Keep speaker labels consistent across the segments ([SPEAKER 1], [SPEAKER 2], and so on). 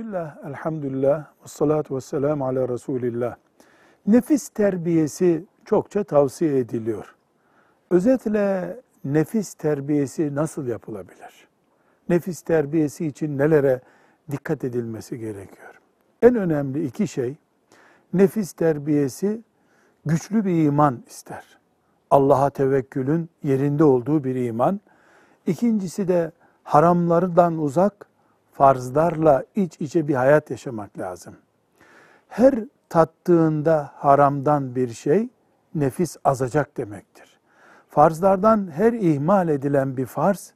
[SPEAKER 1] Bismillah, elhamdülillah, ve salatu ve selamu ala Resulillah. Nefis terbiyesi çokça tavsiye ediliyor. Özetle nefis terbiyesi nasıl yapılabilir? Nefis terbiyesi için nelere dikkat edilmesi gerekiyor? En önemli iki şey, nefis terbiyesi güçlü bir iman ister. Allah'a tevekkülün yerinde olduğu bir iman. İkincisi de haramlardan uzak, farzlarla iç içe bir hayat yaşamak lazım. Her tattığında haramdan bir şey nefis azacak demektir. Farzlardan her ihmal edilen bir farz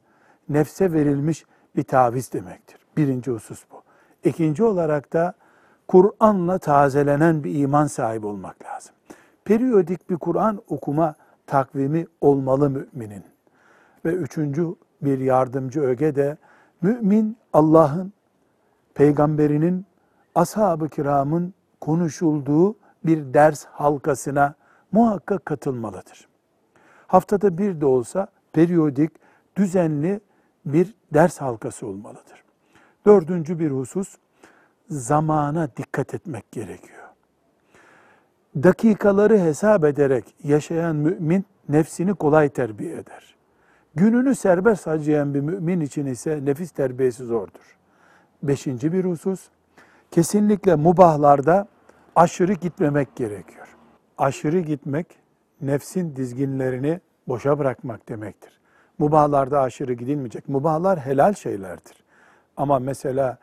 [SPEAKER 1] nefse verilmiş bir taviz demektir. Birinci husus bu. İkinci olarak da Kur'an'la tazelenen bir iman sahibi olmak lazım. Periyodik bir Kur'an okuma takvimi olmalı müminin. Ve üçüncü bir yardımcı öge de mümin Allah'ın, peygamberinin, ashab-ı kiramın konuşulduğu bir ders halkasına muhakkak katılmalıdır. Haftada bir de olsa periyodik, düzenli bir ders halkası olmalıdır. Dördüncü bir husus, zamana dikkat etmek gerekiyor. Dakikaları hesap ederek yaşayan mümin nefsini kolay terbiye eder. Gününü serbest harcayan bir mümin için ise nefis terbiyesi zordur. Beşinci bir husus, kesinlikle mubahlarda aşırı gitmemek gerekiyor. Aşırı gitmek, nefsin dizginlerini boşa bırakmak demektir. Mubahlarda aşırı gidilmeyecek. Mubahlar helal şeylerdir. Ama mesela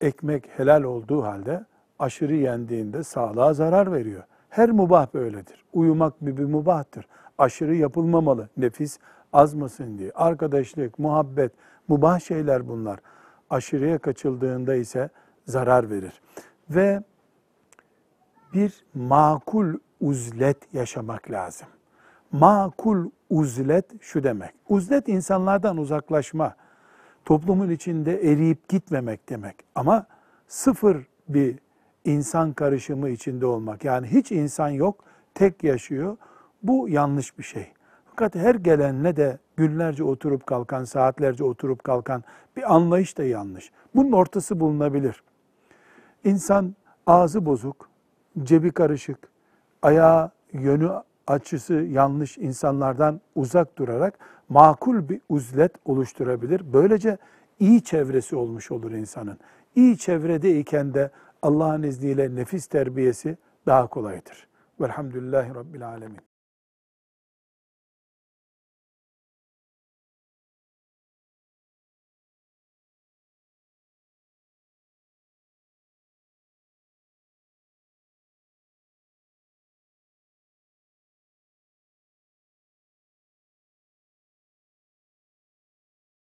[SPEAKER 1] ekmek helal olduğu halde aşırı yendiğinde sağlığa zarar veriyor. Her mubah böyledir. Uyumak bir, bir mubahtır. Aşırı yapılmamalı. Nefis azmasın diye. Arkadaşlık, muhabbet, mubah şeyler bunlar. Aşırıya kaçıldığında ise zarar verir. Ve bir makul uzlet yaşamak lazım. Makul uzlet şu demek. Uzlet insanlardan uzaklaşma, toplumun içinde eriyip gitmemek demek. Ama sıfır bir insan karışımı içinde olmak. Yani hiç insan yok, tek yaşıyor. Bu yanlış bir şey. Fakat her gelenle de günlerce oturup kalkan, saatlerce oturup kalkan bir anlayış da yanlış. Bunun ortası bulunabilir. İnsan ağzı bozuk, cebi karışık, ayağı yönü açısı yanlış insanlardan uzak durarak makul bir uzlet oluşturabilir. Böylece iyi çevresi olmuş olur insanın. İyi çevredeyken de Allah'ın izniyle nefis terbiyesi daha kolaydır. Velhamdülillahi Rabbil Alemin.